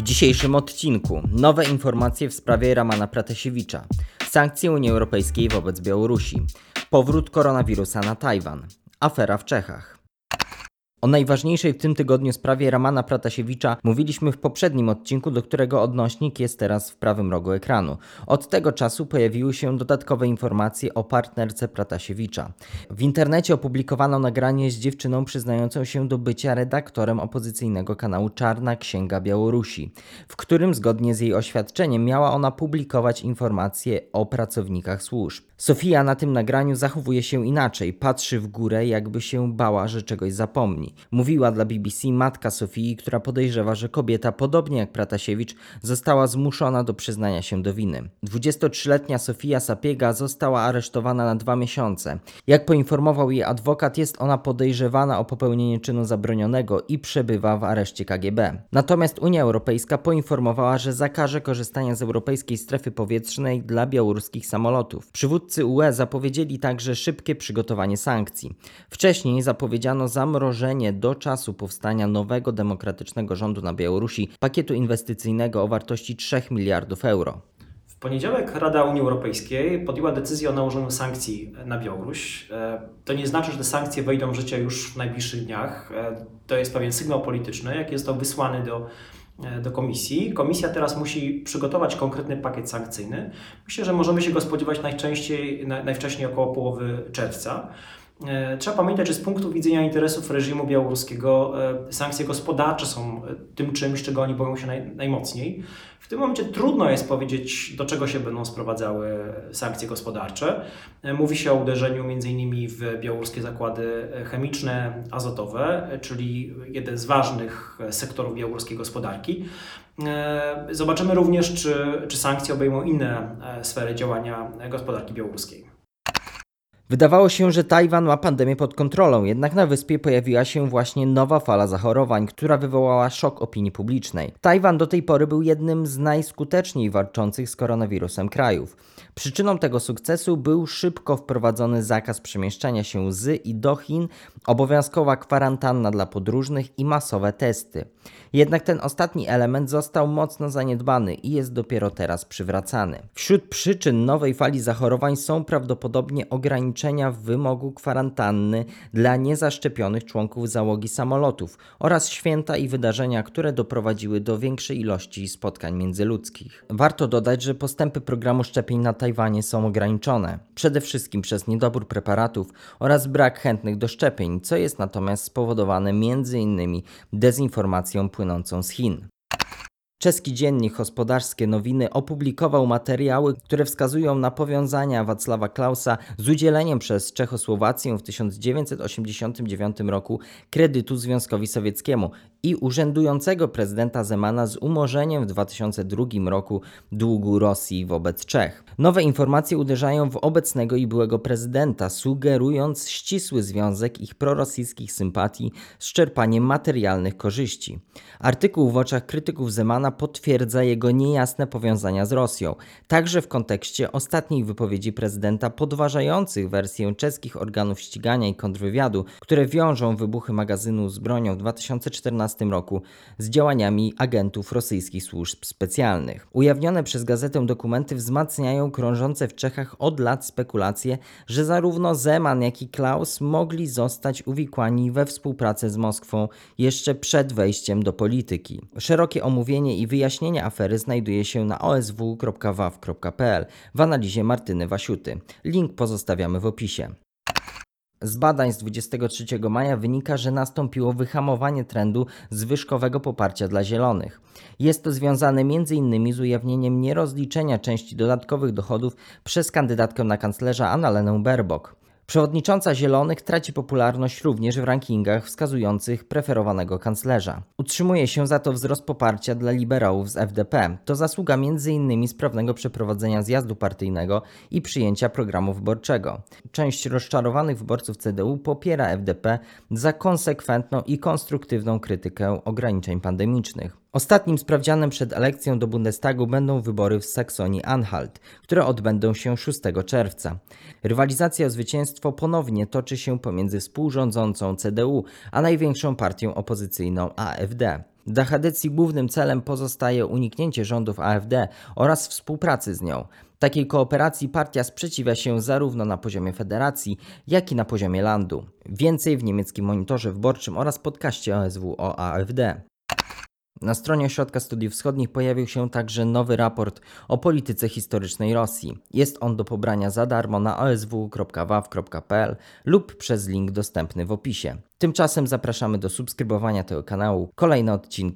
W dzisiejszym odcinku. Nowe informacje w sprawie Ramana Pratasiewicza, sankcje Unii Europejskiej wobec Białorusi, powrót koronawirusa na Tajwan, afera w Czechach. O najważniejszej w tym tygodniu sprawie Ramana Pratasiewicza mówiliśmy w poprzednim odcinku, do którego odnośnik jest teraz w prawym rogu ekranu. Od tego czasu pojawiły się dodatkowe informacje o partnerce Pratasiewicza. W internecie opublikowano nagranie z dziewczyną przyznającą się do bycia redaktorem opozycyjnego kanału Czarna Księga Białorusi, w którym zgodnie z jej oświadczeniem miała ona publikować informacje o pracownikach służb. Sofia na tym nagraniu zachowuje się inaczej, patrzy w górę, jakby się bała, że czegoś zapomni. Mówiła dla BBC matka Sofii, która podejrzewa, że kobieta, podobnie jak Pratasiewicz, została zmuszona do przyznania się do winy. 23-letnia Sofia Sapiega została aresztowana na dwa miesiące. Jak poinformował jej adwokat, jest ona podejrzewana o popełnienie czynu zabronionego i przebywa w areszcie KGB. Natomiast Unia Europejska poinformowała, że zakaże korzystania z europejskiej strefy powietrznej dla białoruskich samolotów. Przywódcy UE zapowiedzieli także szybkie przygotowanie sankcji. Wcześniej zapowiedziano zamrożenie do czasu powstania nowego demokratycznego rządu na Białorusi pakietu inwestycyjnego o wartości 3 miliardów euro. W poniedziałek Rada Unii Europejskiej podjęła decyzję o nałożeniu sankcji na Białoruś. E, To nie znaczy, że te sankcje wejdą w życie już w najbliższych dniach. E, To jest pewien sygnał polityczny, jak jest to wysłany do, e, do komisji. Komisja teraz musi przygotować konkretny pakiet sankcyjny. Myślę, że możemy się go spodziewać najczęściej, na- najwcześniej około połowy czerwca. E, Trzeba pamiętać, że z punktu widzenia interesów reżimu białoruskiego e, sankcje gospodarcze są e, tym czymś, czego oni boją się naj, najmocniej. W tym momencie trudno jest powiedzieć, do czego się będą sprowadzały sankcje gospodarcze. Mówi się o uderzeniu m.in. w białoruskie zakłady chemiczne, azotowe, czyli jeden z ważnych sektorów białoruskiej gospodarki. Zobaczymy również, czy, czy sankcje obejmą inne sfery działania gospodarki białoruskiej. Wydawało się, że Tajwan ma pandemię pod kontrolą, jednak na wyspie pojawiła się właśnie nowa fala zachorowań, która wywołała szok opinii publicznej. Tajwan do tej pory był jednym z najskuteczniej walczących z koronawirusem krajów. Przyczyną tego sukcesu był szybko wprowadzony zakaz przemieszczania się z i do Chin, obowiązkowa kwarantanna dla podróżnych i masowe testy. Jednak ten ostatni element został mocno zaniedbany i jest dopiero teraz przywracany. Wśród przyczyn nowej fali zachorowań są prawdopodobnie ograniczenia wymogu kwarantanny dla niezaszczepionych członków załogi samolotów oraz święta i wydarzenia, które doprowadziły do większej ilości spotkań międzyludzkich. Warto dodać, że postępy programu szczepień na Tajwanie są ograniczone, przede wszystkim przez niedobór preparatów oraz brak chętnych do szczepień, co jest natomiast spowodowane m.in. dezinformacją płynącą z Chin. Czeski dziennik Gospodarskie Nowiny opublikował materiały, które wskazują na powiązania Wacława Klausa z udzieleniem przez Czechosłowację w 1989 roku kredytu Związkowi Sowieckiemu i urzędującego prezydenta Zemana z umorzeniem w 2002 roku długu Rosji wobec Czech. Nowe informacje uderzają w obecnego i byłego prezydenta, sugerując ścisły związek ich prorosyjskich sympatii z czerpaniem materialnych korzyści. Artykuł w oczach krytyków Zemana potwierdza jego niejasne powiązania z Rosją, także w kontekście ostatnich wypowiedzi prezydenta podważających wersję czeskich organów ścigania i kontrwywiadu, które wiążą wybuchy magazynu z bronią w 2014 roku z działaniami agentów rosyjskich służb specjalnych. Ujawnione przez gazetę dokumenty wzmacniają krążące w Czechach od lat spekulacje, że zarówno Zeman, jak i Klaus mogli zostać uwikłani we współpracę z Moskwą jeszcze przed wejściem do polityki. Szerokie omówienie i wyjaśnienie afery znajduje się na osw.waw.pl w analizie Martyny Wasiuty. Link pozostawiamy w opisie. Z badań z 23 maja wynika, że nastąpiło wyhamowanie trendu zwyżkowego poparcia dla zielonych. Jest to związane m.in. z ujawnieniem nierozliczenia części dodatkowych dochodów przez kandydatkę na kanclerza Annalenę Baerbock. Przewodnicząca Zielonych traci popularność również w rankingach wskazujących preferowanego kanclerza. Utrzymuje się za to wzrost poparcia dla liberałów z FDP. To zasługa m.in. sprawnego przeprowadzenia zjazdu partyjnego i przyjęcia programu wyborczego. Część rozczarowanych wyborców CDU popiera FDP za konsekwentną i konstruktywną krytykę ograniczeń pandemicznych. Ostatnim sprawdzianem przed elekcją do Bundestagu będą wybory w Saksonii-Anhalt, które odbędą się 6 czerwca. Rywalizacja o zwycięstwo ponownie toczy się pomiędzy współrządzącą CDU a największą partią opozycyjną AfD. Dla Hadecji głównym celem pozostaje uniknięcie rządów AfD oraz współpracy z nią. Takiej kooperacji partia sprzeciwia się zarówno na poziomie federacji, jak i na poziomie landu. Więcej w niemieckim monitorze wyborczym oraz podcaście OSW o AfD. Na stronie Ośrodka Studiów Wschodnich pojawił się także nowy raport o polityce historycznej Rosji. Jest on do pobrania za darmo na osw.waw.pl lub przez link dostępny w opisie. Tymczasem zapraszamy do subskrybowania tego kanału. Kolejne odcinki